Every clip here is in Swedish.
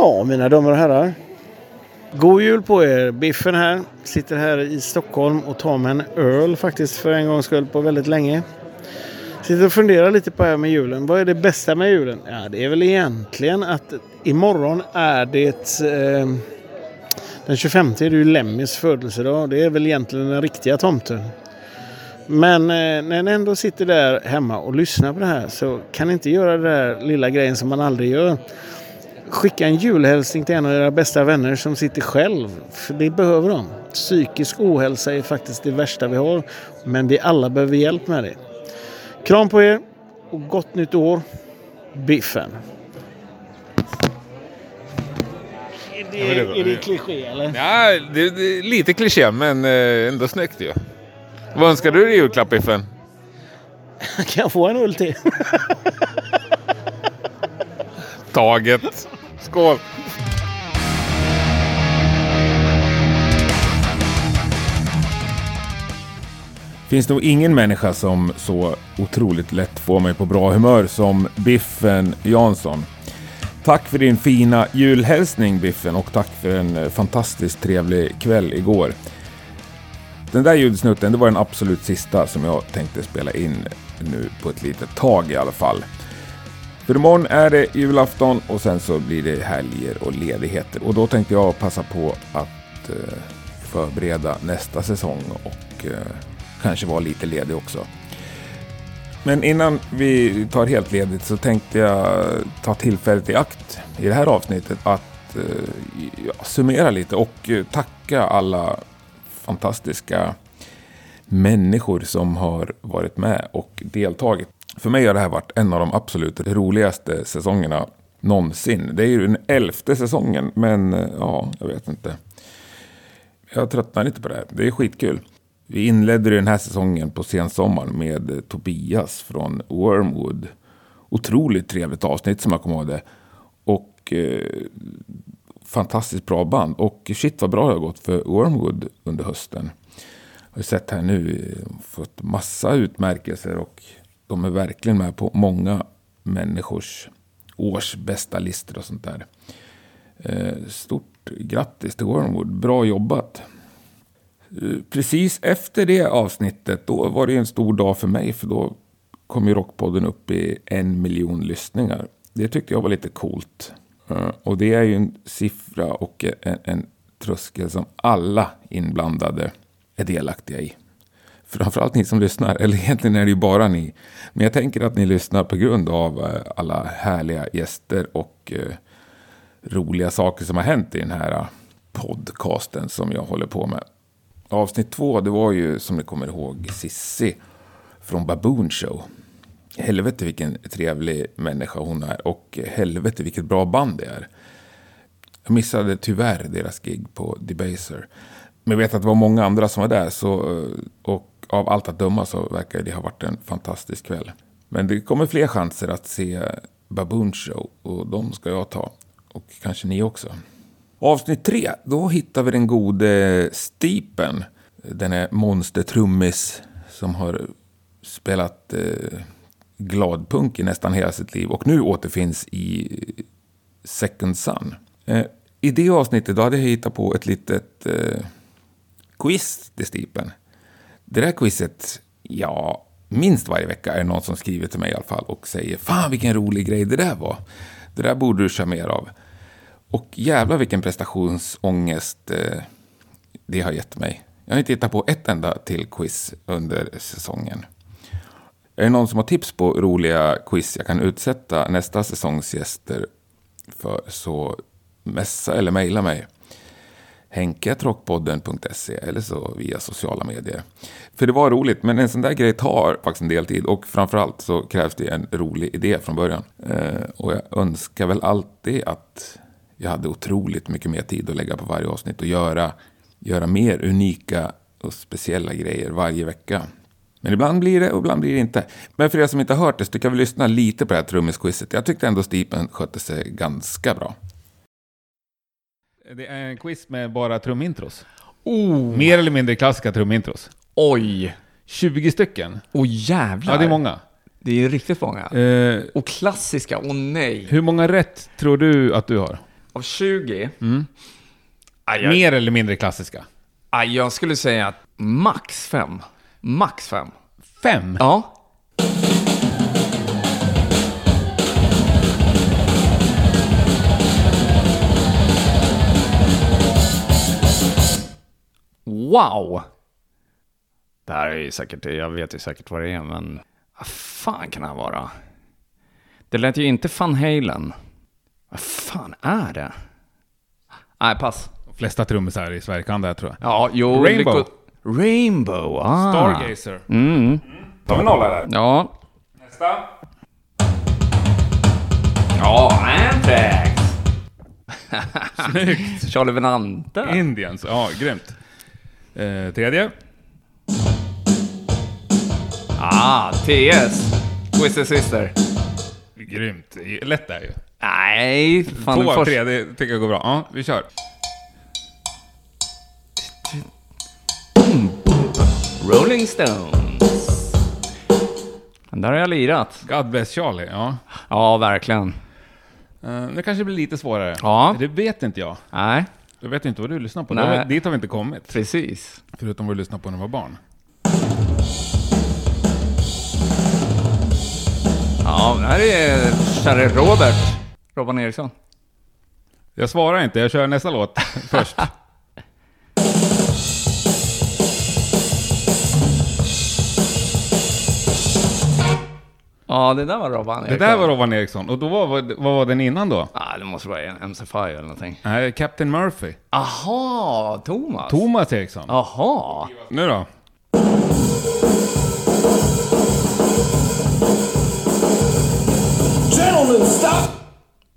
Ja, mina damer och herrar. God jul på er! Biffen här. Sitter här i Stockholm och tar mig en öl faktiskt för en gångs skull på väldigt länge. Sitter och funderar lite på det här med julen. Vad är det bästa med julen? Ja, det är väl egentligen att imorgon är det eh, den 25 är det ju Lemmys födelsedag. Det är väl egentligen den riktiga tomten. Men eh, när ni ändå sitter där hemma och lyssnar på det här så kan ni inte göra den där lilla grejen som man aldrig gör. Skicka en julhälsning till en av era bästa vänner som sitter själv. För det behöver de. Psykisk ohälsa är faktiskt det värsta vi har. Men vi alla behöver hjälp med det. Kram på er och gott nytt år. Biffen. Är det, är det kliché eller? Ja, det, det är lite kliché, men eh, ändå snyggt ju. Vad önskar du dig i julklapp, Biffen? Kan jag få en öl till? Taget. Skål! Finns nog ingen människa som så otroligt lätt får mig på bra humör som Biffen Jansson. Tack för din fina julhälsning Biffen och tack för en eh, fantastiskt trevlig kväll igår. Den där ljudsnutten, det var den absolut sista som jag tänkte spela in nu på ett litet tag i alla fall. För imorgon är det julafton och sen så blir det helger och ledigheter. Och då tänkte jag passa på att eh, förbereda nästa säsong och eh, kanske vara lite ledig också. Men innan vi tar helt ledigt så tänkte jag ta tillfället i akt i det här avsnittet att eh, ja, summera lite och tacka alla fantastiska människor som har varit med och deltagit. För mig har det här varit en av de absolut roligaste säsongerna någonsin. Det är ju den elfte säsongen, men eh, ja, jag vet inte. Jag tröttnar lite på det här. Det är skitkul. Vi inledde den här säsongen på sensommaren med Tobias från Wormwood. Otroligt trevligt avsnitt som jag kommer ihåg det. Och eh, fantastiskt bra band. Och shit vad bra det har gått för Wormwood under hösten. Jag har sett här nu, eh, fått massa utmärkelser och de är verkligen med på många människors års bästa listor och sånt där. Eh, stort grattis till Wormwood, bra jobbat! Eh, precis efter det avsnittet, då var det en stor dag för mig, för då kom ju Rockpodden upp i en miljon lyssningar. Det tyckte jag var lite coolt. Eh, och det är ju en siffra och en, en tröskel som alla inblandade är delaktiga i. Framförallt ni som lyssnar, eller egentligen är det ju bara ni. Men jag tänker att ni lyssnar på grund av eh, alla härliga gäster och eh, roliga saker som har hänt i den här eh, podcasten som jag håller på med. Avsnitt två, det var ju som ni kommer ihåg Sissi från Baboon Show. Helvete vilken trevlig människa hon är och helvete vilket bra band det är. Jag missade tyvärr deras gig på Debaser. Men jag vet att det var många andra som var där så, eh, och av allt att döma så verkar det ha varit en fantastisk kväll. Men det kommer fler chanser att se Baboon Show och de ska jag ta. Och kanske ni också. Avsnitt tre, då hittar vi den gode Stipen. Den är monstertrummis som har spelat eh, gladpunk i nästan hela sitt liv och nu återfinns i eh, Second Sun. Eh, I det avsnittet då hade jag hittat på ett litet eh, quiz till Stipen. Det där quizet, ja, minst varje vecka är det någon som skriver till mig i alla fall och säger Fan vilken rolig grej det där var. Det där borde du köra mer av. Och jävla vilken prestationsångest eh, det har gett mig. Jag har inte hittat på ett enda till quiz under säsongen. Är det någon som har tips på roliga quiz jag kan utsätta nästa säsongs gäster för så messa eller mejla mig henketrockpodden.se eller så via sociala medier. För det var roligt, men en sån där grej tar faktiskt en del tid och framförallt så krävs det en rolig idé från början. Eh, och jag önskar väl alltid att jag hade otroligt mycket mer tid att lägga på varje avsnitt och göra, göra mer unika och speciella grejer varje vecka. Men ibland blir det och ibland blir det inte. Men för er som inte har hört det så tycker jag vi lyssna lite på det här trummisquizet. Jag tyckte ändå Stipen skötte sig ganska bra. Det är en quiz med bara trumintros. Oh. Mer eller mindre klassiska trumintros. Oj! 20 stycken. Åh jävlar! Ja, det är många. Det är riktigt många. Eh, Och klassiska, åh nej. hur många rätt tror du att du har? Av 20? Mm. Aj, jag, Mer eller mindre klassiska? aj, jag skulle säga att max 5. Max 5. Fem? Ja. Wow! Det här är ju säkert, jag vet ju säkert vad det är, men vad fan kan det här vara? Det lät ju inte Van Halen. Vad fan är det? Nej, pass. De flesta trummisar i Sverige kan det här, tror jag. Ja, jo. Rainbow. Rainbow, ah. Stargazer. Mm. Tar vi nolla där. Ja. Nästa. Ja, Anthrax! Snyggt! Charlie Venante. Indians. Ja, grymt. Eh, tredje. Ah, TS. Twisted Sister. Grymt. Lätt där ju. Nej, fan Två av tre, det tycker jag går bra. Ja, vi kör. Rolling Stones. Den där har jag lirat. God bless Charlie. Ja. Ja, verkligen. Eh, det kanske blir lite svårare. Ja. Det vet inte jag. Nej, Jag vet inte vad du lyssnar på. Nej. Det- Dit har vi inte kommit. precis. Förutom vad du lyssnade på när du var barn. Ja, det här är käre Robert. Robban Eriksson. Jag svarar inte, jag kör nästa låt först. Ja, det där var Robban Det Eriksson. där var Robban Eriksson. Och då var, vad, vad var den innan då? Ah, det måste vara en MC5 eller någonting. Nej, Captain Murphy. Aha, Thomas. Thomas Eriksson. Aha. Nu då?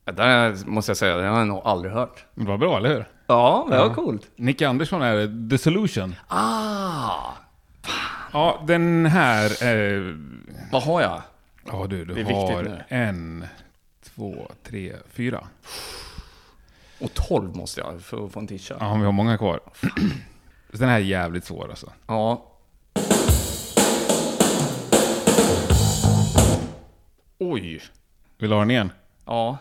Det där måste jag säga, det har jag nog aldrig hört. Det var bra, eller hur? Ja, det var coolt. Nicky Andersson är The Solution. Ah, Ja, den här... Eh, vad har jag? Ja du, du har nu. en, två, tre, fyra. Och 12 måste jag för att få en tisha. Ja, vi har många kvar. Den här är jävligt svår alltså. Ja. Oj. Vill du ha den igen? Ja.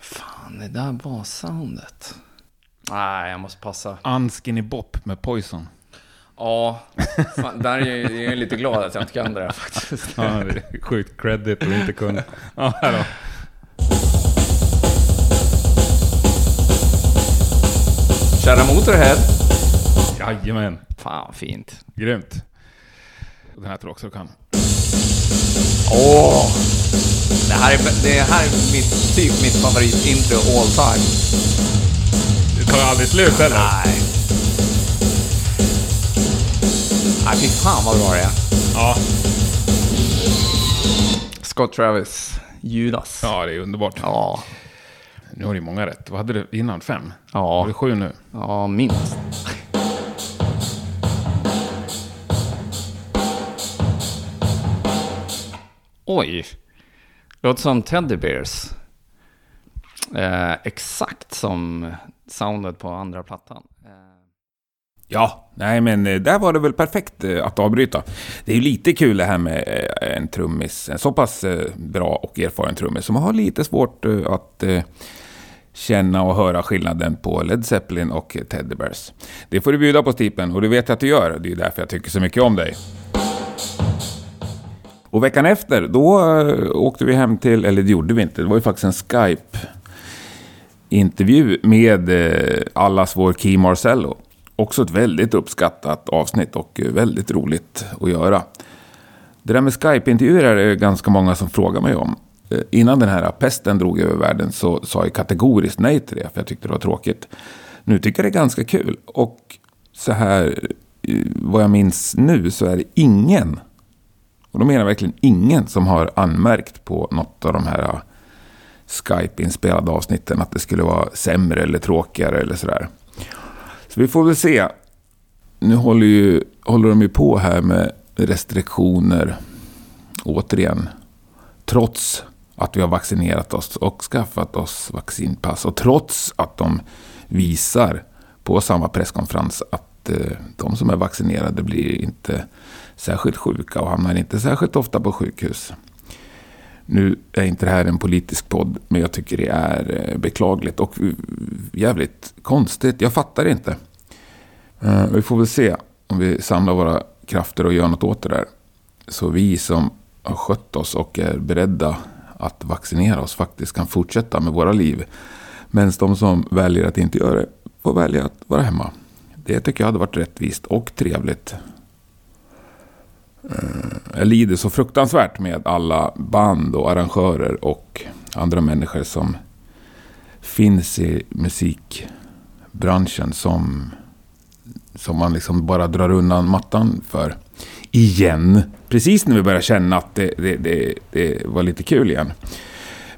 Fan, det där var soundet. Nej, jag måste passa. Unskinny Bop med Poison. Ja, fan, där är jag, jag är lite glad att jag inte kan det där faktiskt. Ja, sjukt credit och inte kunna. Ja, här. Kära Motorhead. Jajamän. Fan, fint. Grymt. Den här tror jag också du kan. Åh! Det här är, det här är mitt, typ mitt favoritintro all time. Det tar aldrig slut heller. Nej. Nej, fy fan vad bra det är. Ja. Scott Travis, Judas. ja, det är underbart. Ja, Nu har du många rätt. Vad hade du innan? Fem? ja, Har du sju nu? ja minst. Oj. Låter som Teddy Bears. Eh, exakt som soundet på andra plattan. Eh, Ja, nej men eh, där var det väl perfekt eh, att avbryta. Det är ju lite kul det här med eh, en trummis, en så pass bra och erfaren trummis som har lite svårt att känna och höra skillnaden på Led Zeppelin och Teddy Bears. Det får du bjuda på Stipen och det vet jag att du gör. Det är ju därför jag tycker så mycket om dig. Och veckan efter, då åkte vi hem till, eller det gjorde vi inte, det var ju faktiskt en Skype intervju med allas vår Key Marcello. Också ett väldigt uppskattat avsnitt och väldigt roligt att göra. Det där med Skype-intervjuer är det ganska många som frågar mig om. Eh, innan den här pesten drog över världen så sa jag kategoriskt nej till det, för jag tyckte det var tråkigt. Nu tycker jag det är ganska kul. Och så här, eh, vad jag minns nu, så är det ingen, och då menar jag verkligen ingen, som har anmärkt på något av de här eh, Skype-inspelade avsnitten att det skulle vara sämre eller tråkigare eller sådär. Så vi får väl se. Nu håller, ju, håller de ju på här med restriktioner återigen. Trots att vi har vaccinerat oss och skaffat oss vaccinpass. Och trots att de visar på samma presskonferens att eh, de som är vaccinerade blir inte särskilt sjuka och hamnar inte särskilt ofta på sjukhus. Nu är inte det här en politisk podd, men jag tycker det är eh, beklagligt och eh, jävligt konstigt. Jag fattar inte. Eh, vi får väl se om vi samlar våra krafter och gör något åt det där. Så vi som har skött oss och är beredda att vaccinera oss faktiskt kan fortsätta med våra liv. Medan de som väljer att inte göra det får välja att vara hemma. Det tycker jag hade varit rättvist och trevligt. Eh, jag lider så fruktansvärt med alla band och arrangörer och andra människor som finns i musikbranschen som, som man liksom bara drar undan mattan för. Igen. Precis när vi börjar känna att det, det, det, det var lite kul igen.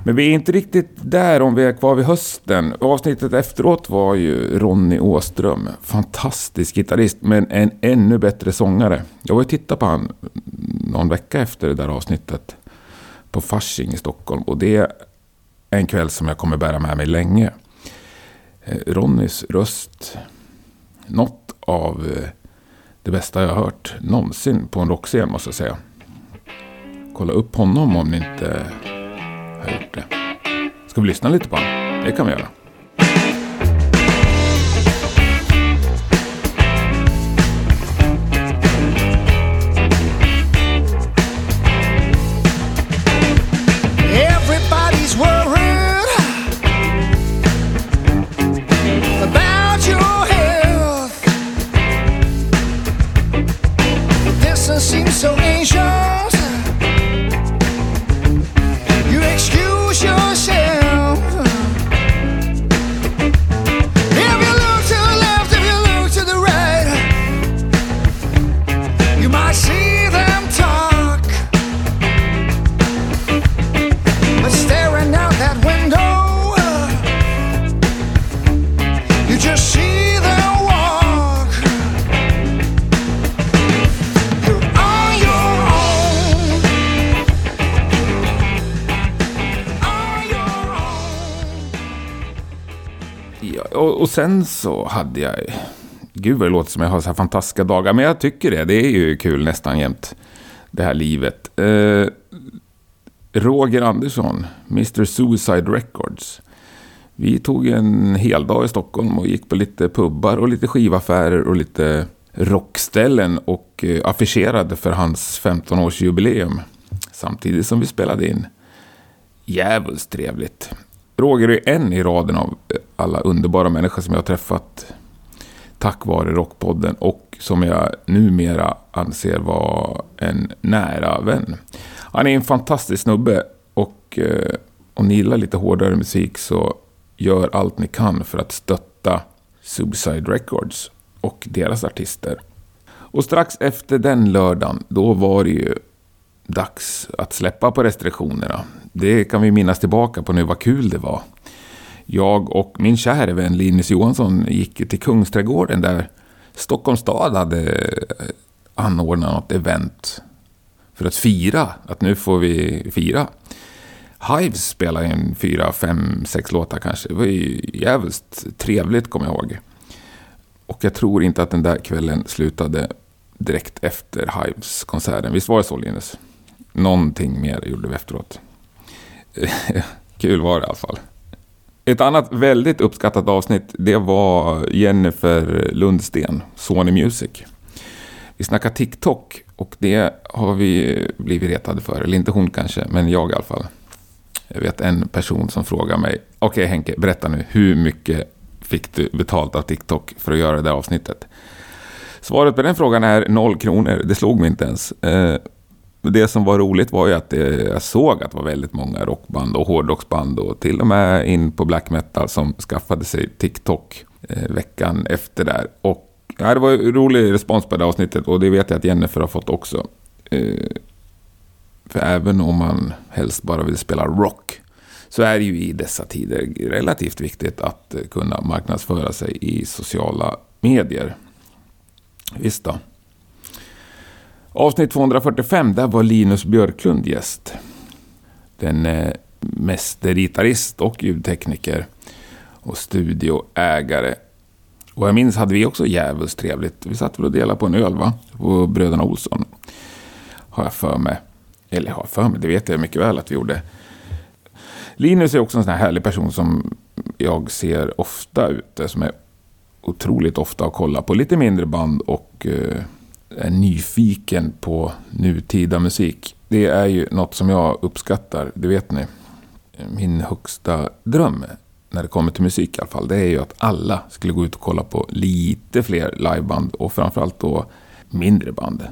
Men vi är inte riktigt där om vi är kvar vid hösten. Avsnittet efteråt var ju Ronny Åström. Fantastisk gitarrist, men en ännu bättre sångare. Jag var och tittade på han någon vecka efter det där avsnittet. På Fasching i Stockholm. Och det är en kväll som jag kommer bära med mig länge. Eh, Ronnys röst. Något av eh, det bästa jag har hört någonsin på en rockscen måste jag säga. Kolla upp honom om ni inte har gjort det. Ska vi lyssna lite på honom? Det kan vi göra. Sen så hade jag... Gud vad det låter som jag har så här fantastiska dagar. Men jag tycker det. Det är ju kul nästan jämt. Det här livet. Eh, Roger Andersson, Mr Suicide Records. Vi tog en hel dag i Stockholm och gick på lite pubbar och lite skivaffärer och lite rockställen och eh, affischerade för hans 15-årsjubileum. Samtidigt som vi spelade in. Jävligt trevligt. Roger är en i raden av alla underbara människor som jag har träffat tack vare Rockpodden och som jag numera anser vara en nära vän. Han är en fantastisk snubbe och eh, om ni gillar lite hårdare musik så gör allt ni kan för att stötta Suicide Records och deras artister. Och strax efter den lördagen, då var det ju dags att släppa på restriktionerna. Det kan vi minnas tillbaka på nu, vad kul det var. Jag och min kära vän Linus Johansson gick till Kungsträdgården där Stockholms stad hade eh, anordnat något event för att fira, att nu får vi fira. Hives spelade in fyra, fem, sex låtar kanske. Det var ju jävligt trevligt, kommer jag ihåg. Och jag tror inte att den där kvällen slutade direkt efter Hives-konserten. Visst var det så, Linus? Någonting mer gjorde vi efteråt. Kul var det i alla fall. Ett annat väldigt uppskattat avsnitt, det var Jennifer Lundsten, Sony Music. Vi snackar TikTok och det har vi blivit retade för. Eller inte hon kanske, men jag i alla fall. Jag vet en person som frågar mig, okej okay, Henke, berätta nu, hur mycket fick du betalt av TikTok för att göra det där avsnittet? Svaret på den frågan är noll kronor, det slog mig inte ens. Eh, det som var roligt var ju att jag såg att det var väldigt många rockband och hårdrocksband och till och med in på black metal som skaffade sig TikTok eh, veckan efter där. Och ja, det var en rolig respons på det avsnittet och det vet jag att Jennifer har fått också. Eh, för även om man helst bara vill spela rock så är det ju i dessa tider relativt viktigt att eh, kunna marknadsföra sig i sociala medier. Visst då. Avsnitt 245, där var Linus Björklund gäst. Den eh, mästergitarrist och ljudtekniker och studioägare. Och jag minns hade vi också jävligt trevligt. Vi satt väl och delade på en öl va? På Bröderna Olsson. Har jag för mig. Eller har för mig, det vet jag mycket väl att vi gjorde. Linus är också en sån här härlig person som jag ser ofta ute. Som är otroligt ofta och kollar på lite mindre band och eh, är nyfiken på nutida musik. Det är ju något som jag uppskattar, det vet ni. Min högsta dröm när det kommer till musik i alla fall, det är ju att alla skulle gå ut och kolla på lite fler liveband och framförallt då mindre band.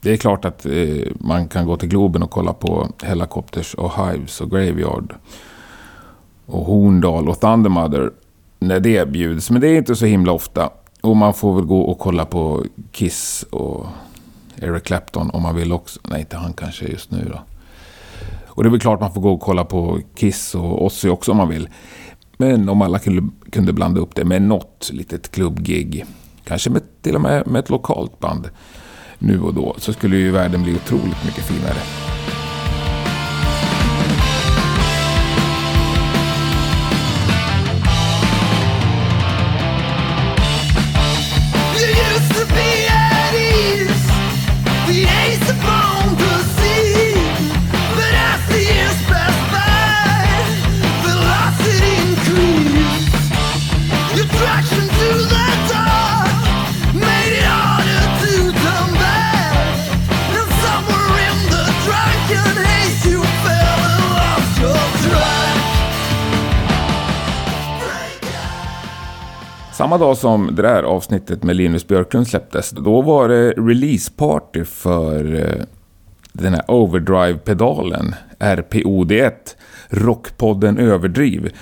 Det är klart att eh, man kan gå till Globen och kolla på Helicopters och Hives och Graveyard och Horndal och Thundermother när det bjuds. Men det är inte så himla ofta. Och man får väl gå och kolla på Kiss och Eric Clapton om man vill också. Nej, inte han kanske just nu då. Och det är väl klart man får gå och kolla på Kiss och Ozzy också om man vill. Men om alla kunde, blanda upp det med något litet klubbgig. Kanske med, till och med med ett lokalt band nu och då. Så skulle ju världen bli otroligt mycket finare. Samma dag som det där avsnittet med Linus Björklund släpptes, då var det releaseparty för eh, den här Overdrive-pedalen, RPOD1, Rockpodden Överdriv,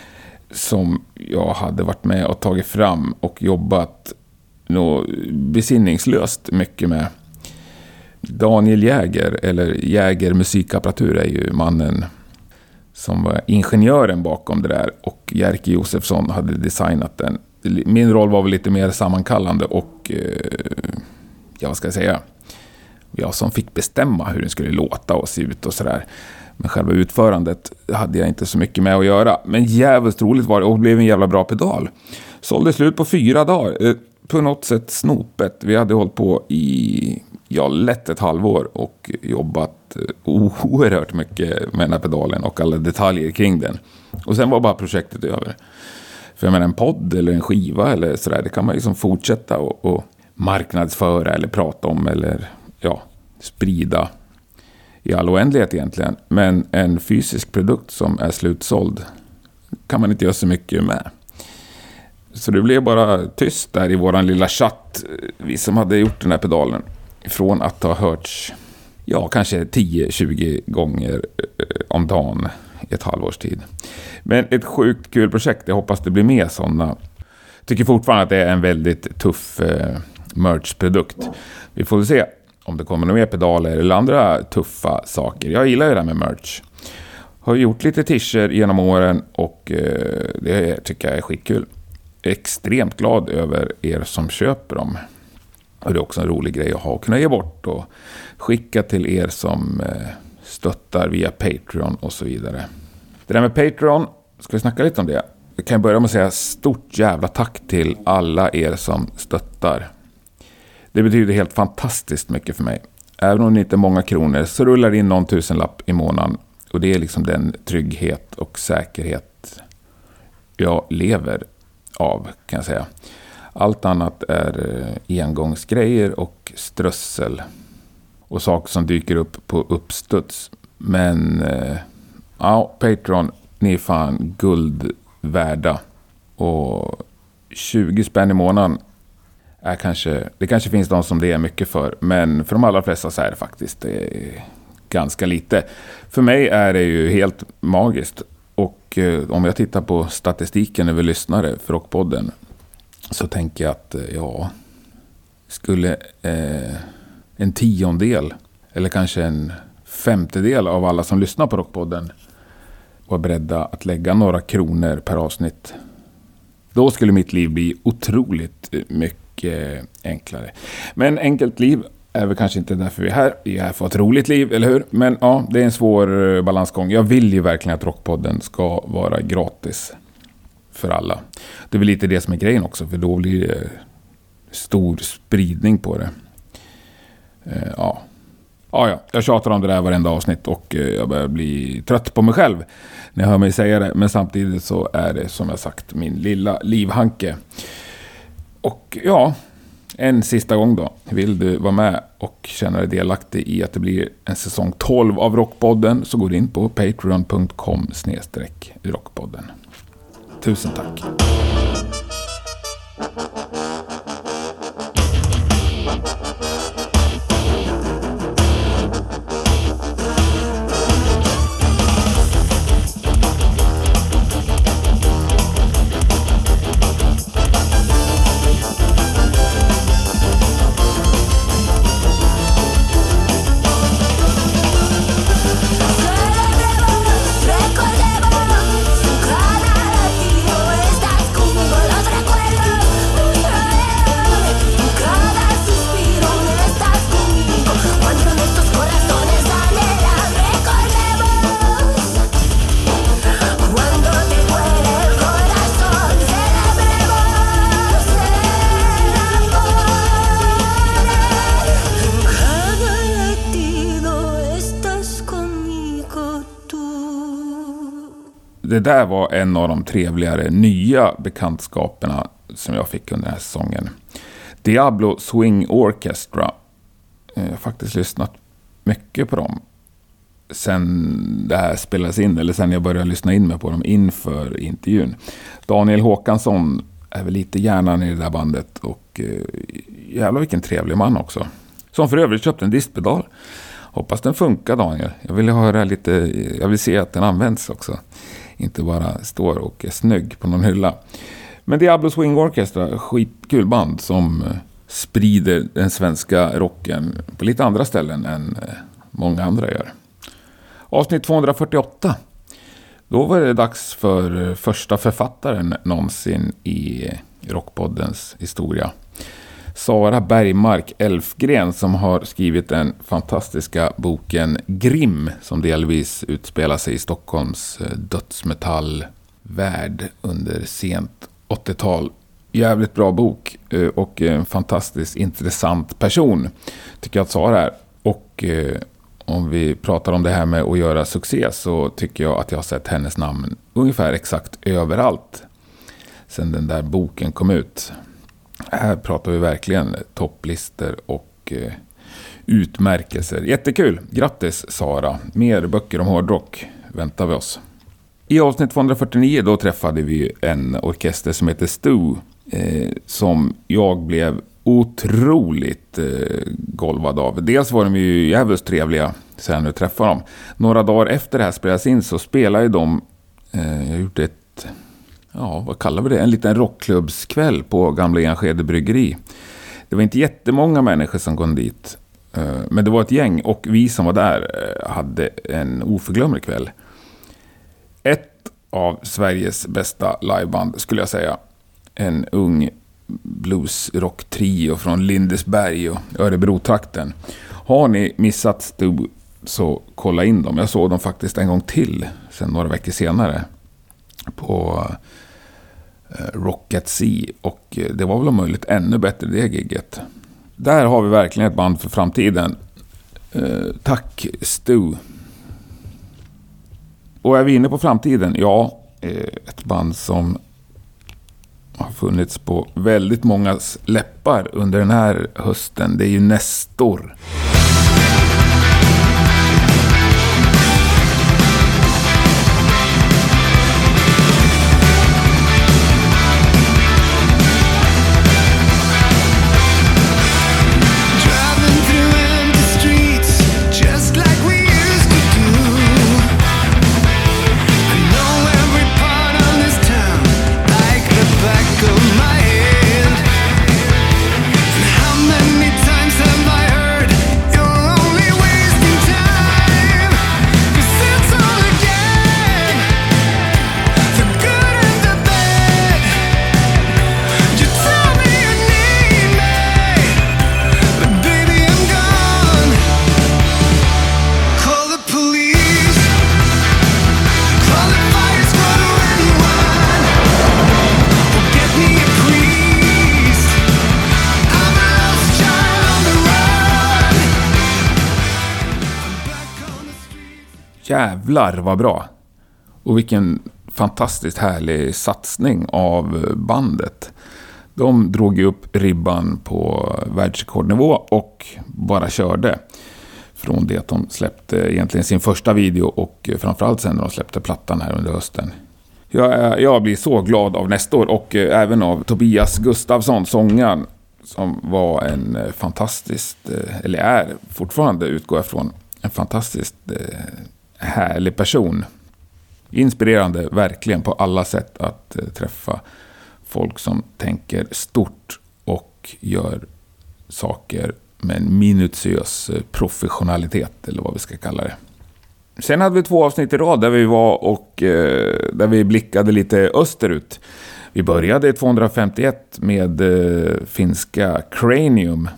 som jag hade varit med och tagit fram och jobbat besinningslöst mycket med. Daniel Jäger, eller Jäger musikapparatur, är ju mannen som var ingenjören bakom det där och Jerker Josefsson hade designat den. Min roll var väl lite mer sammankallande och, eh, ja vad ska jag säga, jag som fick bestämma hur den skulle låta och se ut och sådär. Men själva utförandet hade jag inte så mycket med att göra. Men jävligt roligt var det och det blev en jävla bra pedal. Sålde slut på fyra dagar. Eh, på något sätt snopet. Vi hade hållit på i, ja, lätt ett halvår och jobbat eh, oerhört mycket med den här pedalen och alla detaljer kring den. Och sen var bara projektet över. För jag menar en podd eller en skiva eller sådär, det kan man liksom fortsätta och, och marknadsföra eller prata om eller ja, sprida i all oändlighet egentligen. Men en fysisk produkt som är slutsåld kan man inte göra så mycket med. Så det blev bara tyst där i våran lilla chatt, vi som hade gjort den här pedalen. Från att ha hörts, ja kanske 10-20 gånger eh, om dagen i ett halvårs tid. Men ett sjukt kul projekt, jag hoppas det blir mer sådana. Tycker fortfarande att det är en väldigt tuff eh, merchprodukt. Vi får väl se om det kommer några mer pedaler eller andra tuffa saker. Jag gillar ju det här med merch. Har gjort lite t-shirts genom åren och eh, det tycker jag är skitkul. Extremt glad över er som köper dem. Och det är också en rolig grej att ha och kunna ge bort och skicka till er som eh, stöttar via Patreon och så vidare. Det där med Patreon, ska vi snacka lite om det? Jag kan börja med att säga stort jävla tack till alla er som stöttar. Det betyder helt fantastiskt mycket för mig. Även om det inte är många kronor så rullar det in någon tusenlapp i månaden. Och det är liksom den trygghet och säkerhet jag lever av, kan jag säga. Allt annat är eh, engångsgrejer och strössel. Och saker som dyker upp på uppstuds. Men, eh, ja, Patreon, ni är fan guld värda. Och 20 spänn i månaden är kanske, det kanske finns de som det är mycket för. Men för de allra flesta så är det faktiskt eh, ganska lite. För mig är det ju helt magiskt. Och eh, om jag tittar på statistiken över lyssnare för Rockpodden så tänker jag att, eh, ja, skulle eh, en tiondel eller kanske en femtedel av alla som lyssnar på Rockpodden var beredda att lägga några kronor per avsnitt. Då skulle mitt liv bli otroligt eh, mycket enklare. Men enkelt liv är väl kanske inte därför vi är här. Vi är här för att ha ett roligt liv, eller hur? Men ja, det är en svår eh, balansgång. Jag vill ju verkligen att Rockpodden ska vara gratis för alla. Det är väl lite det som är grejen också, för då blir det eh, stor spridning på det. Eh, Ja, Ja, ja, jag tjatar om det där varenda avsnitt och eh, jag börjar bli trött på mig själv när jag hör mig säga det. Men samtidigt så är det som jag sagt min lilla livhanke. Och ja, en sista gång då. Vill du vara med och känna dig delaktig i att det blir en säsong 12 av Rockpodden så går du in på patreon.com rockpodden. Tusen tack! Det där var en av de trevligare nya bekantskaperna som jag fick under den här säsongen. Diablo Swing Orchestra. Eh, jag har faktiskt lyssnat mycket på dem. Sen det här spelades in, eller sen jag började lyssna in mig på dem inför intervjun. Daniel Håkansson är väl lite hjärnan i det där bandet och eh, jävlar vilken trevlig man också. Som för övrigt köpte en distpedal. Hoppas den funkar Daniel. Jag vill höra lite, jag vill se att den används också. Inte bara står och är snygg på någon hylla. Men Diablo Swing Orchestra, skitkul band som eh, sprider den svenska rocken på lite andra ställen än eh, många andra gör. Avsnitt 248. Då var det dags för eh, första författaren någonsin i Rockpoddens historia. Sara Bergmark Elfgren som har skrivit den fantastiska boken Grim som delvis utspelar sig i Stockholms eh, dödsmetallvärld under sent 80-tal. Jävligt bra bok eh, och en fantastiskt intressant person tycker jag att Sara är. Och eh, om vi pratar om det här med att göra succé så tycker jag att jag har sett hennes namn ungefär exakt överallt sen den där boken kom ut. Här pratar vi verkligen topplistor och eh, utmärkelser. Jättekul! Grattis Sara! Mer böcker om hårdrock väntar vi oss. I avsnitt 249 då träffade vi en orkester som heter Stu. Eh, som jag blev otroligt eh, golvad av. Dels var de ju jävligt trevliga sen jag träffade dem. Några dagar efter det här spelades in så spelade ju de, eh, jag gjorde ett, ja vad kallar vi det, en liten rockklubbskväll på Gamla Enskede Bryggeri. Det var inte jättemånga människor som kom dit. Eh, men det var ett gäng och vi som var där eh, hade en oförglömlig kväll. Ett av Sveriges bästa liveband skulle jag säga. En ung bluesrock-trio från Lindesberg och Örebro-trakten. Har ni missat Stu så kolla in dem. Jag såg dem faktiskt en gång till sen några veckor senare. På Eh, Rocket Rock at Sea. Och eh, det var väl om möjligt ännu bättre det gigget. Där har vi verkligen ett band för framtiden. Eh, tack Stu. Och är vi inne på framtiden? Ja, eh, ett band som har funnits på väldigt mångas läppar under den här hösten. Det är ju Nestor. Jävlar vad bra. Och vilken fantastiskt härlig satsning av bandet. De drog ju upp ribban på världsrekordnivå och bara körde. Från det att de släppte egentligen sin första video och framförallt sen när de släppte plattan här under hösten. Jag, jag blir så glad av nästa år och eh, även av Tobias Gustafsson, sångaren. Som var en eh, fantastiskt, eh, eller är fortfarande utgår jag från, en fantastiskt härlig person. Inspirerande verkligen på alla sätt att eh, träffa folk som tänker stort och gör saker med en minutiös eh, professionalitet eller vad vi ska kalla det. Sen hade vi två avsnitt i rad där vi var och eh, där vi blickade lite österut. Vi började i 251 med eh, finska Cranium.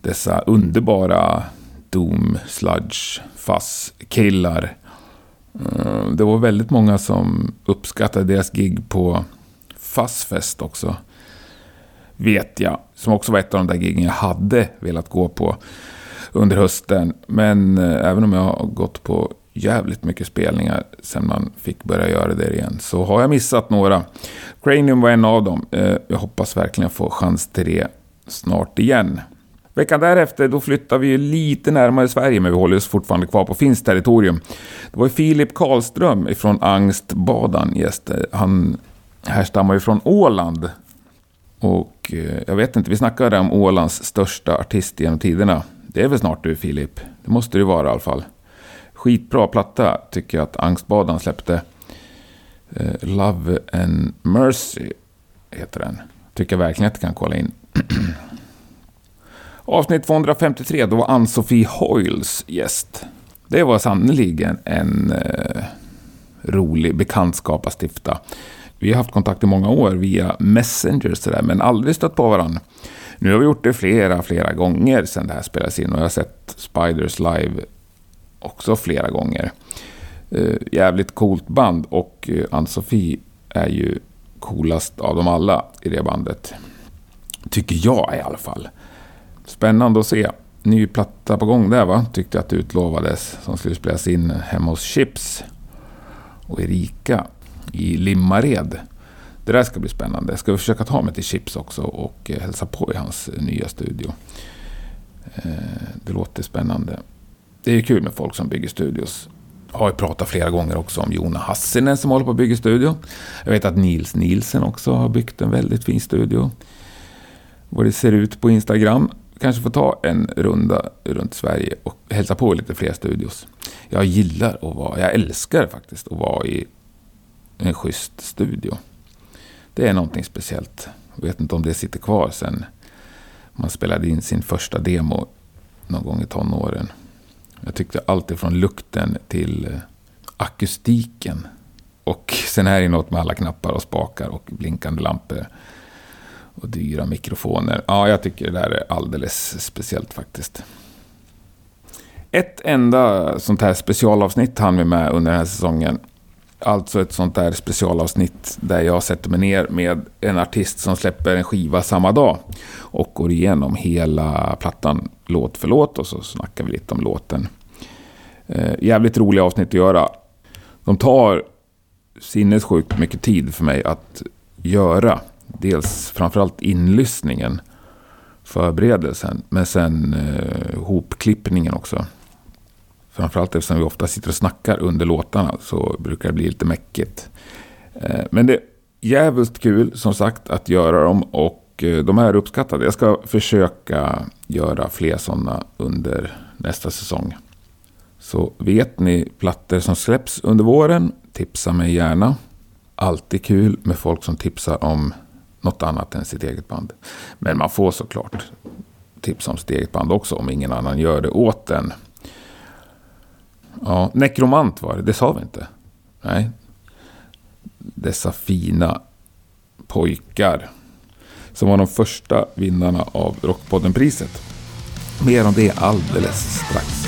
Dessa underbara Doom, Sludge, Fuzz killar. Eh, det var väldigt många som uppskattade deras gig på Fuzzfest också. Vet jag. Som också var ett av de där giggen jag hade velat gå på under hösten. Men eh, även om jag har gått på jävligt mycket spelningar sen man fick börja göra det igen så har jag missat några. Cranium var en av dem. Eh, jag hoppas verkligen få chans till det snart igen. Veckan därefter då flyttar vi ju lite närmare Sverige men vi håller oss fortfarande kvar på finskt territorium. Det var ju Filip Karlström ifrån Angstbadan gäst. Han härstammar ju från Åland. Och eh, jag vet inte, vi snackade om Ålands största artist genom tiderna. Det är väl snart du Filip? Det måste det vara i alla fall. Skitbra platta tycker jag att Angstbadan släppte. Eh, Love and Mercy heter den. Tycker jag verkligen att du kan kolla in. Avsnitt 253, då var Ann-Sofie Hoyles gäst. Det var sannerligen en eh, rolig bekantskap att stifta. Vi har haft kontakt i många år via Messenger sådär, men aldrig stött på varandra. Nu har vi gjort det flera, flera gånger sedan det här spelades in och jag har sett Spiders live också flera gånger. Eh, jävligt coolt band och eh, Ann-Sofie är ju coolast av dem alla i det bandet. Tycker jag i alla fall. Spännande att se. Ny platta på gång där va? Tyckte att det utlovades. Som skulle spelas in hemma hos Chips och Erika i Limmared. Det där ska bli spännande. Jag ska försöka ta mig till Chips också och eh, hälsa på i hans eh, nya studio. Eh, det låter spännande. Det är ju kul med folk som bygger studios. Jag har ju pratat flera gånger också om Jona Hassinen som håller på att bygga studio. Jag vet att Nils Nielsen också har byggt en väldigt fin studio. Vad det ser ut på Instagram. Kanske får ta en runda runt Sverige och hälsa på i lite fler studios. Jag gillar att vara, jag älskar faktiskt att vara i en schysst studio. Det är någonting speciellt. Jag vet inte om det sitter kvar sen man spelade in sin första demo någon gång i tonåren. Jag tyckte allt ifrån lukten till eh, akustiken. Och sen är det något med alla knappar och spakar och blinkande lampor. Och dyra mikrofoner. Ja, jag tycker det där är alldeles speciellt faktiskt. Ett enda sånt här specialavsnitt hann vi med under den här säsongen. Alltså ett sånt där specialavsnitt där jag sätter mig ner med en artist som släpper en skiva samma dag. Och går igenom hela plattan låt för låt och så snackar vi lite om låten. Eh, jävligt roliga avsnitt att göra. De tar sinnessjukt mycket tid för mig att göra. Dels framförallt inlyssningen, förberedelsen, men sen eh, hopklippningen också. Framförallt eftersom vi ofta sitter och snackar under låtarna så brukar det bli lite mäckigt. Eh, Men det är jävligt kul som sagt att göra dem och eh, de är uppskattade. Jag ska försöka göra fler sådana under nästa säsong. Så vet ni plattor som släpps under våren, tipsa mig gärna. Alltid kul med folk som tipsar om något annat än sitt eget band. Men man får såklart tipsa om sitt eget band också om ingen annan gör det åt en. Ja, Nekromant var det, det sa vi inte. Nej. Dessa fina pojkar. Som var de första vinnarna av Rockpodden-priset. Mer om det alldeles strax.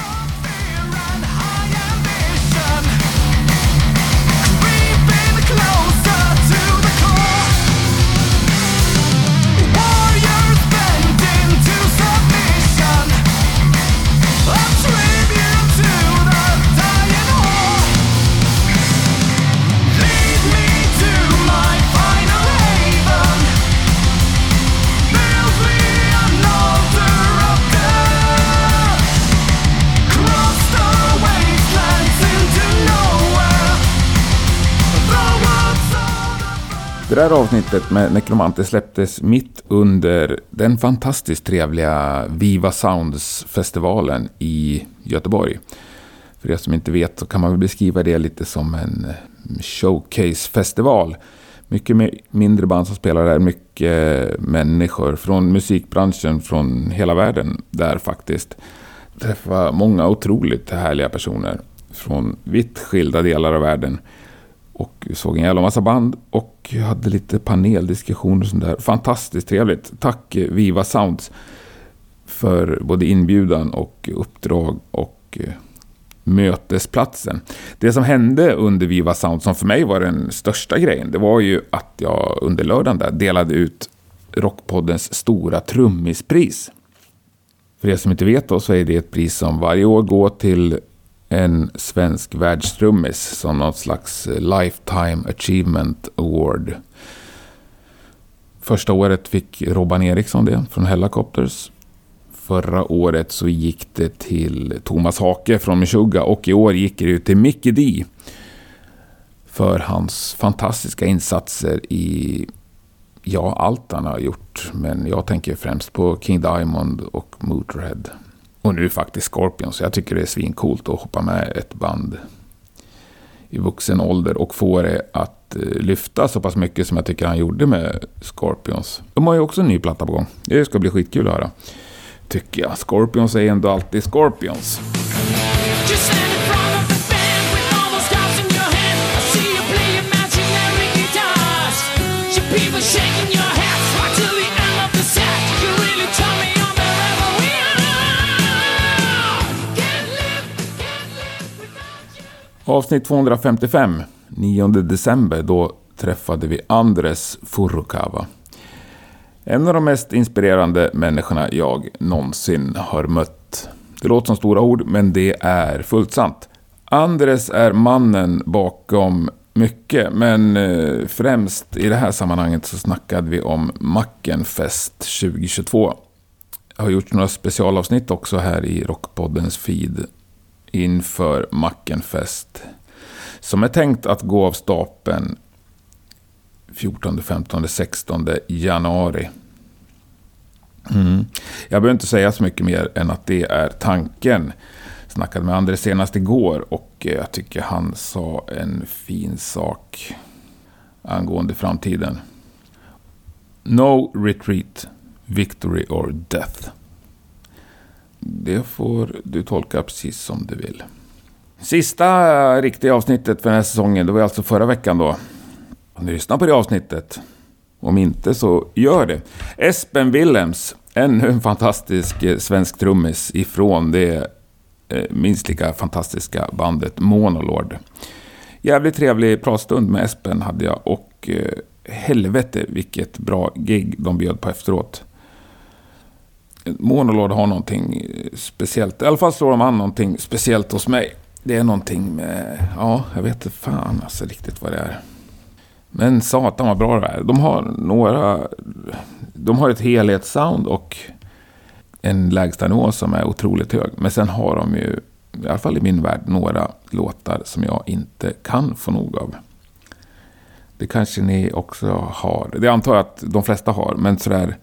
Det där avsnittet med Necromante släpptes mitt under den fantastiskt trevliga Viva Sounds-festivalen i Göteborg. För er som inte vet så kan man väl beskriva det lite som en eh, showcase-festival. Mycket mindre band som spelar där, mycket människor från musikbranschen från hela världen där faktiskt. Träffa många otroligt härliga personer från vitt skilda delar av världen. Och såg en jävla massa band och hade lite paneldiskussioner och sånt där. Fantastiskt trevligt. Tack eh, Viva Sounds för både inbjudan och uppdrag och eh, mötesplatsen. Det som hände under Viva Sound som för mig var den största grejen, det var ju att jag under lördagen där delade ut Rockpoddens stora trummispris. För er som inte vet då så är det ett pris som varje år går till en svensk världstrummis som något slags eh, Lifetime Achievement Award. Första året fick Robban Eriksson det från Hellacopters. Förra året så gick det till Thomas Hake från Meshuggah och i år gick det ut till Mickey D. För hans fantastiska insatser i, ja, allt han har gjort. Men jag tänker främst på King Diamond och Motorhead. Och nu faktiskt Scorpions. Jag tycker det är svincoolt att hoppa med ett band i vuxen ålder och få det att eh, lyfta så pass mycket som jag tycker han gjorde med Scorpions. De har ju också en ny platta på gång. Det ska bli skitkul att höra. Tycker jag. Scorpions är ändå alltid Scorpions. Avsnitt 255, 9 december, då träffade vi Andres Furukawa. En av de mest inspirerande människorna jag någonsin har mött. Det låter som stora ord, men det är fullt sant. Andres är mannen bakom mycket, men eh, främst i det här sammanhanget så snackade vi om Mackenfest 2022. Jag har gjort några specialavsnitt också här i Rockpoddens feed inför Mackenfest. Som är tänkt att gå av stapeln 14, 15, 16 januari. Mm. Jag behöver inte säga så mycket mer än att det är tanken. Snackade med André senast igår och eh, jag tycker han sa en fin sak angående framtiden. No retreat, victory or death. Det får du tolka precis som du vill. Sista eh, riktiga avsnittet för den här säsongen, det var alltså förra veckan då. Om ni lyssnar på det avsnittet. Om inte så gör det. Espen Willems, ännu en fantastisk eh, svensk trummis ifrån det eh, minst lika fantastiska bandet Monolord. Jävligt trevlig pratstund med Espen hade jag och helvete vilket bra gig de bjöd på efteråt. Monolord har någonting eh, speciellt. I alla fall slår de an någonting speciellt hos mig. Det är någonting med... Ja, jag vet inte fan alltså riktigt vad det är. Men satan vad bra det är. De har några... De har ett helhetssound och en lägstanivå som är otroligt hög. Men sen har de ju, i alla fall i min värld, några låtar som jag inte kan få nog av. Det kanske ni också har. Det antar jag att de flesta har. Men sådär,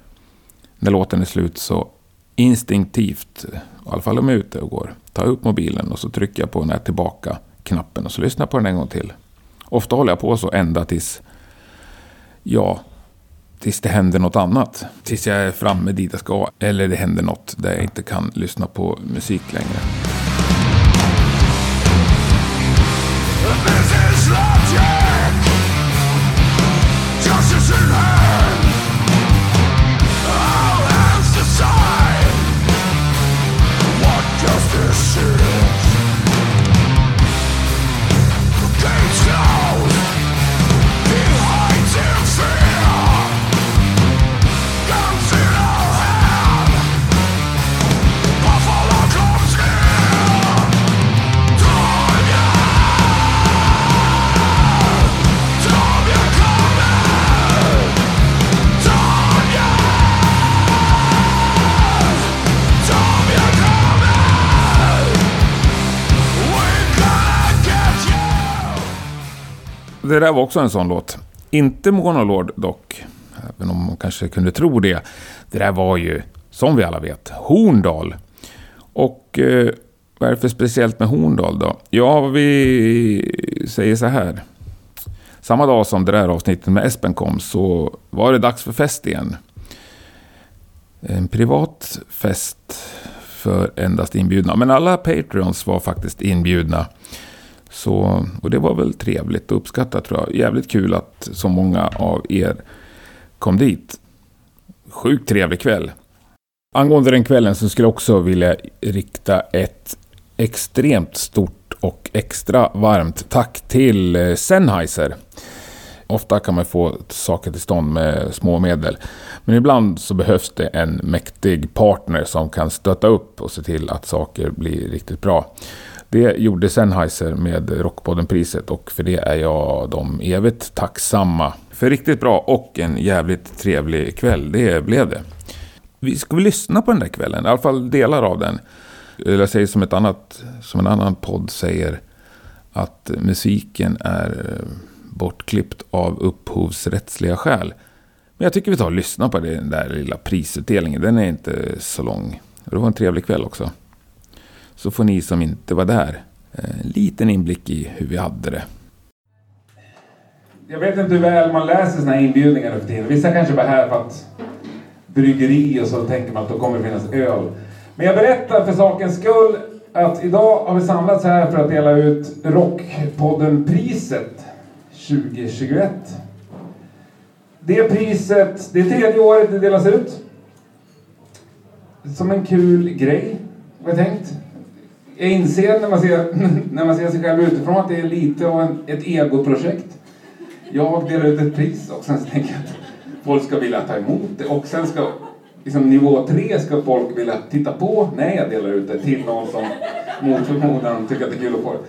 när låten är slut så instinktivt, i alla fall om jag är ute och går, tar jag upp mobilen och så trycker jag på den här tillbaka-knappen och så lyssnar jag på den en gång till. Ofta håller jag på så ända tills, ja, tills det händer något annat. Tills jag är framme dit jag ska. Eller det händer något där jag inte kan lyssna på musik längre. Var också en sån låt. Inte Monolord dock, även om man kanske kunde tro det. Det där var ju, som vi alla vet, Horndal. Och eh, vad är det för speciellt med Horndal då? Ja, vi säger så här. Samma dag som det där avsnittet med Espen kom så var det dags för fest igen. En privat fest för endast inbjudna. Men alla Patreons var faktiskt inbjudna. Så, och det var väl trevligt och uppskattat tror jag. Jävligt kul att så många av er kom dit. Sjukt trevlig kväll. Angående den kvällen så skulle jag också vilja rikta ett extremt stort och extra varmt tack till eh, Sennheiser. Ofta kan man få saker till stånd med små medel. Men ibland så behövs det en mäktig partner som kan stötta upp och se till att saker blir riktigt bra. Det gjorde Sennheiser med Rockpodden-priset och för det är jag dem evigt tacksamma. För riktigt bra och en jävligt trevlig kväll, det blev det. Vi ska väl lyssna på den där kvällen, i alla fall delar av den. Eller jag säger som, ett annat, som en annan podd säger, att musiken är eh, bortklippt av upphovsrättsliga skäl. Men jag tycker vi tar och lyssnar på den där lilla prisutdelningen. Den är inte så lång. Och det var en trevlig kväll också. Så får ni som inte var där eh, en liten inblick i hur vi hade det. Jag vet inte hur väl man läser såna här inbjudningar nu för tiden. Vissa kanske var här för att bryggeri och så tänker man att då kommer det finnas öl. Men jag berättar för sakens skull att idag har vi samlats här för att dela ut Rockpodden-priset 2021. Det priset, det är tredje året det delas ut. Som en kul grej, har jag tänkt. Jag inser när man ser, när man ser sig själv utifrån att det är lite av en, ett egoprojekt. Jag delar ut ett pris och sen så tänker jag att folk ska vilja ta emot det och sen ska liksom nivå tre ska folk vilja titta på när jag delar ut det till någon som mot förmodan tycker att det är kul att få det.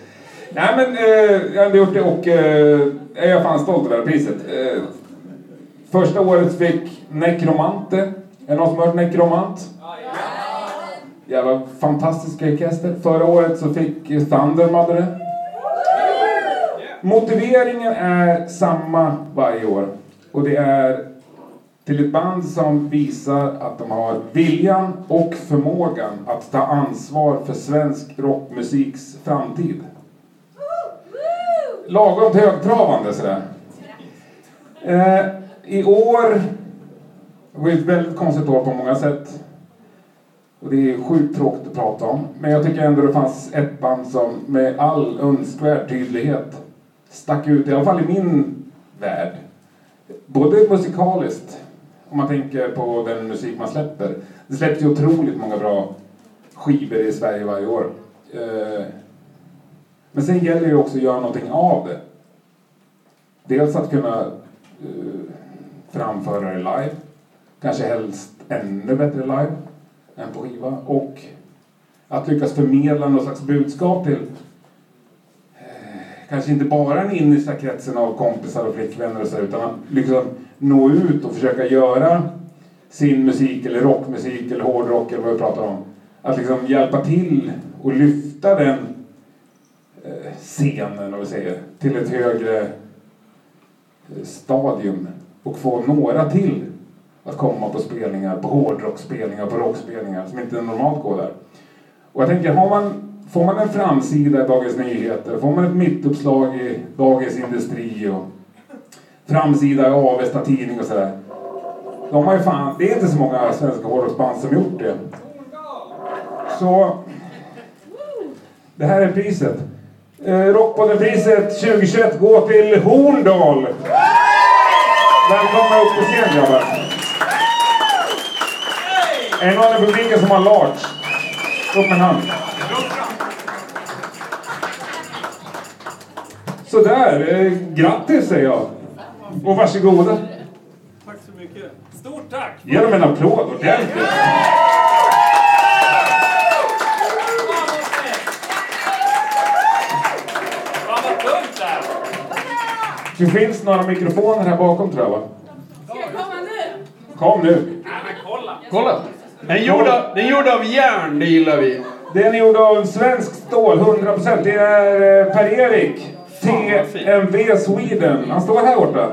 Nej men eh, jag har ändå gjort det och eh, jag är fan stolt över det här priset. Eh, första året fick Necromante. Är det någon som har hört Necromant? Jävla fantastiska orkester. Förra året så fick Thunder hade det. Motiveringen är samma varje år. Och det är till ett band som visar att de har viljan och förmågan att ta ansvar för svensk rockmusiks framtid. Lagom högtravande sådär. Eh, I år det var ett väldigt konstigt år på många sätt. Och det är sjukt tråkigt att prata om. Men jag tycker ändå det fanns ett band som med all önskvärd tydlighet stack ut, i alla fall i min värld. Både musikaliskt, om man tänker på den musik man släpper. Det släpps ju otroligt många bra skivor i Sverige varje år. Eh, men sen gäller det ju också att göra någonting av det. Dels att kunna eh, framföra det live. Kanske helst ännu bättre live än på skiva. Och att lyckas förmedla något slags budskap till eh, kanske inte bara den innersta kretsen av kompisar och flickvänner och så, utan att liksom nå ut och försöka göra sin musik eller rockmusik eller hårdrock eller vad vi pratar om. Att liksom hjälpa till och lyfta den eh, scenen, om vi säger, till ett högre eh, stadium och få några till att komma på spelningar, på hårdrockspelningar, på rockspelningar som inte normalt går där. Och jag tänker, har man, får man en framsida i Dagens Nyheter, får man ett mittuppslag i Dagens Industri och framsida i Avesta Tidning och sådär. De har ju fan, det är inte så många svenska hårdrocksband som gjort det. Så, det här är priset. Eh, Rockpodden-priset 2021 går till Horndal. Välkomna upp på scen grabbar. Är det någon i publiken som har large? Upp med en hand. Sådär, eh, grattis säger jag. Och varsågoda. Tack så mycket. Stort tack! Ge dem en applåd ordentligt. Fan vad tungt det här Det finns några mikrofoner här bakom tror jag va? Ska jag komma nu? Kom nu. Nej men kolla! Kolla! Den är gjord av, den är gjord av järn, det gillar vi. Den är gjord av svensk stål, 100%. Det är eh, Per-Erik. TMV Sweden. Han står här borta.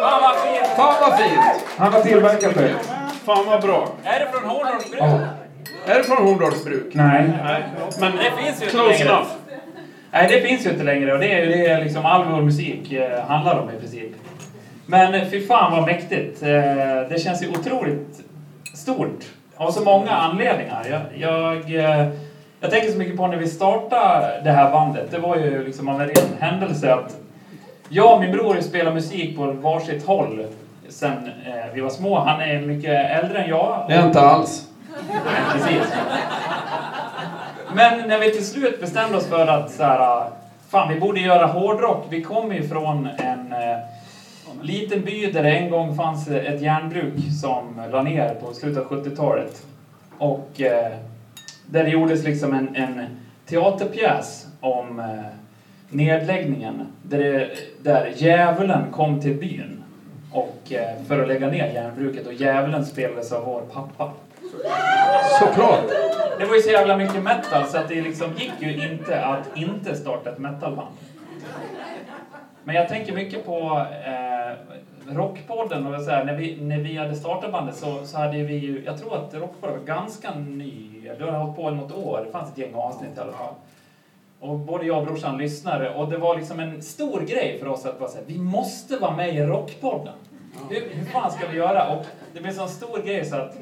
Fan vad fint! Fan vad fint! Han har tillverkat det. Fan vad bra. Är det från Horndals Ja. Är det från Horndals bruk? Nej. Men Det finns ju inte close längre. enough. Nej, det finns ju inte längre och det är ju det är liksom all vår musik eh, handlar om i princip. Men eh, fy fan vad mäktigt. Det känns ju otroligt stort. Av så många anledningar. Jag, jag, eh, jag tänker så mycket på när vi startade det här bandet. Det var ju liksom av en ren händelse att jag och min bror spelat musik på varsitt håll sen eh, vi var små. Han är mycket äldre än jag. Det är inte alls. Nej, precis. Men när vi till slut bestämde oss för att så här, fan vi borde göra hårdrock. Vi kommer ju från en eh, liten by där det en gång fanns ett järnbruk som la ner på slutet av 70-talet. Och eh, där det gjordes liksom en, en teaterpjäs om eh, nedläggningen. Där, det, där djävulen kom till byn och, eh, för att lägga ner järnbruket och djävulen spelades av vår pappa. Såklart. Det var ju så jävla mycket metal så att det liksom gick ju inte att inte starta ett metalband. Men jag tänker mycket på eh, Rockpodden och så här, när, vi, när vi hade startat bandet så, så hade vi ju, jag tror att Rockpodden var ganska ny, det har hållit på i något år, det fanns ett gäng avsnitt i alla fall. Och både jag och brorsan lyssnade och det var liksom en stor grej för oss att bara säga, vi måste vara med i Rockpodden. Hur, hur fan ska vi göra? Och det blev en sån stor grej så att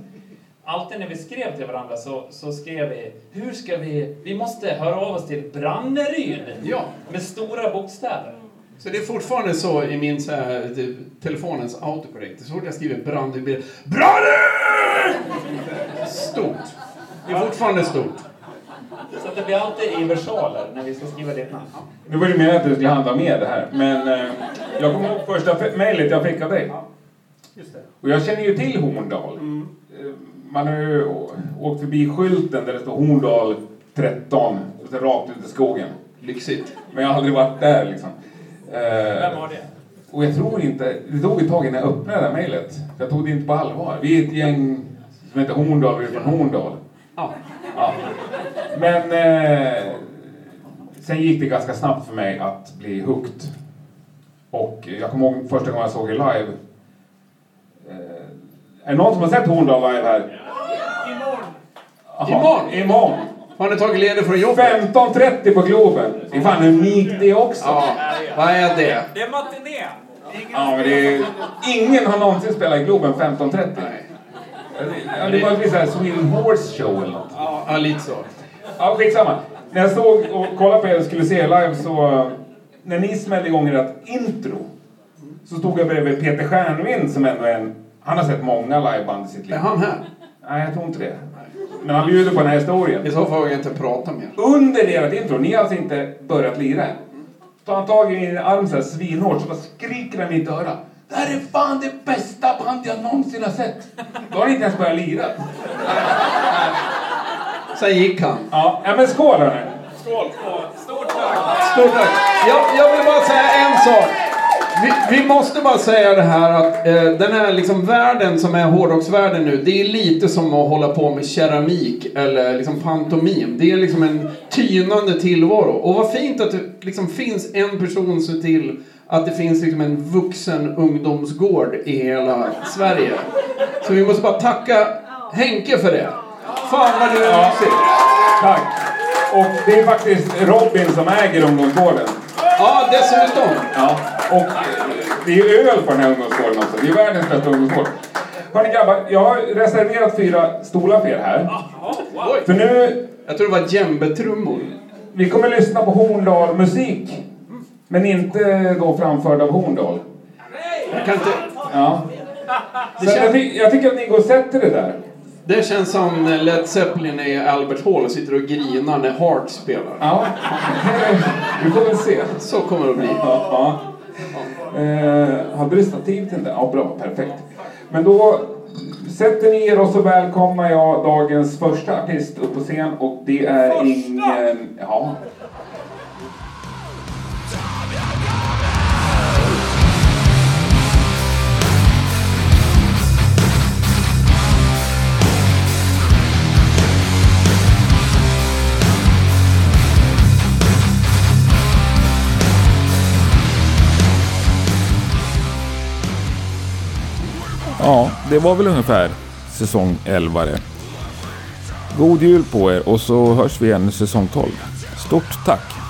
alltid när vi skrev till varandra så, så skrev vi, hur ska vi, vi måste höra av oss till Branneryd. Ja. Med stora bokstäver. Så det är fortfarande så i min så här, det- telefonens autocorrect. Så fort jag skriver brand, det blir BRANDER! Stort. Det är fortfarande stort. Så att det blir alltid i versaler när vi ska skriva ditt namn. Nu var det meningen att du skulle handla med det här, men eh, jag kommer ihåg första mejlet jag fick av dig. Och jag känner ju till Horndal. Eh, Man har ju åkt förbi skylten där det står Horndal 13, och så rakt ut i skogen. Lyxigt. Men jag har aldrig varit där liksom. Eh, Vem var det? och jag tror inte, det tog ett tag innan jag öppnade det här mejlet. Jag tog det inte på allvar. Vi är ett gäng som heter Horndal, vi är från Horndal. Ja. Ja. Men eh, sen gick det ganska snabbt för mig att bli hooked. Och jag kommer ihåg första gången jag såg er live. Eh, är det någon som har sett Horndal live här? Imorgon. Imorgon? Imorgon. Har ni tagit ledigt från jobbet? 15.30 på Globen. Det är fan unikt det också. Ja. Vad är det? Det är matiné. Ja, men det är, ingen har någonsin spelat i Globen 15.30. Nej. Ja, det var så här Sweden Horse Show eller något. Ja, lite så. Ja, skitsamma. När jag stod och kollade på er och skulle se er live så... När ni smällde igång ert intro så stod jag bredvid Peter Stjärnvind som ändå är en... Han har sett många liveband i sitt liv. Är han här? Nej, jag tror inte det. Men han bjuder på den här historien. I så fall vågar jag inte prata mer. Under ert intro, ni har alltså inte börjat lira än. Tar han tag i min arm så här svinhårt så bara skriker han i mitt öra. Det här är fan det bästa band jag någonsin har sett. Då har ni inte ens börjat lira. Sen gick han. Ja, ja men skål hörni. Stort tack. Stort tack. Jag, jag vill bara säga en sak. Vi, vi måste bara säga det här att eh, den här liksom världen som är hårdrocksvärlden nu, det är lite som att hålla på med keramik eller liksom pantomim. Det är liksom en tynande tillvaro. Och vad fint att det liksom finns en person ser till att det finns liksom en vuxen ungdomsgård i hela Sverige. Så vi måste bara tacka Henke för det. Fan vad du är mysig. Tack. Och det är faktiskt Robin som äger ungdomsgården. Ja, dessutom. Ja. Och eh, det är öl på den här ungdomsgården också. Det är världens bästa ungdomsgård. Hörni grabbar, jag har reserverat fyra stolar för er här. För nu, Jag tror det var djembetrummor. vi kommer lyssna på Horndal-musik. Men inte då framförd av Horndal. Jag kan inte... Ja. Så jag, ty- jag tycker att ni går och sätter det där. Det känns som när Led Zeppelin är i Albert Hall och sitter och grinar när Heart spelar. Ja. Vi får väl se. Så kommer det att bli. Ja. ja. Eh, hade du stativ till den? Ja, bra. Perfekt. Men då sätter ni er och så välkomnar jag dagens första artist upp på scen och det är ingen... Ja. det var väl ungefär säsong 11 det. God jul på er och så hörs vi igen i säsong 12. Stort tack!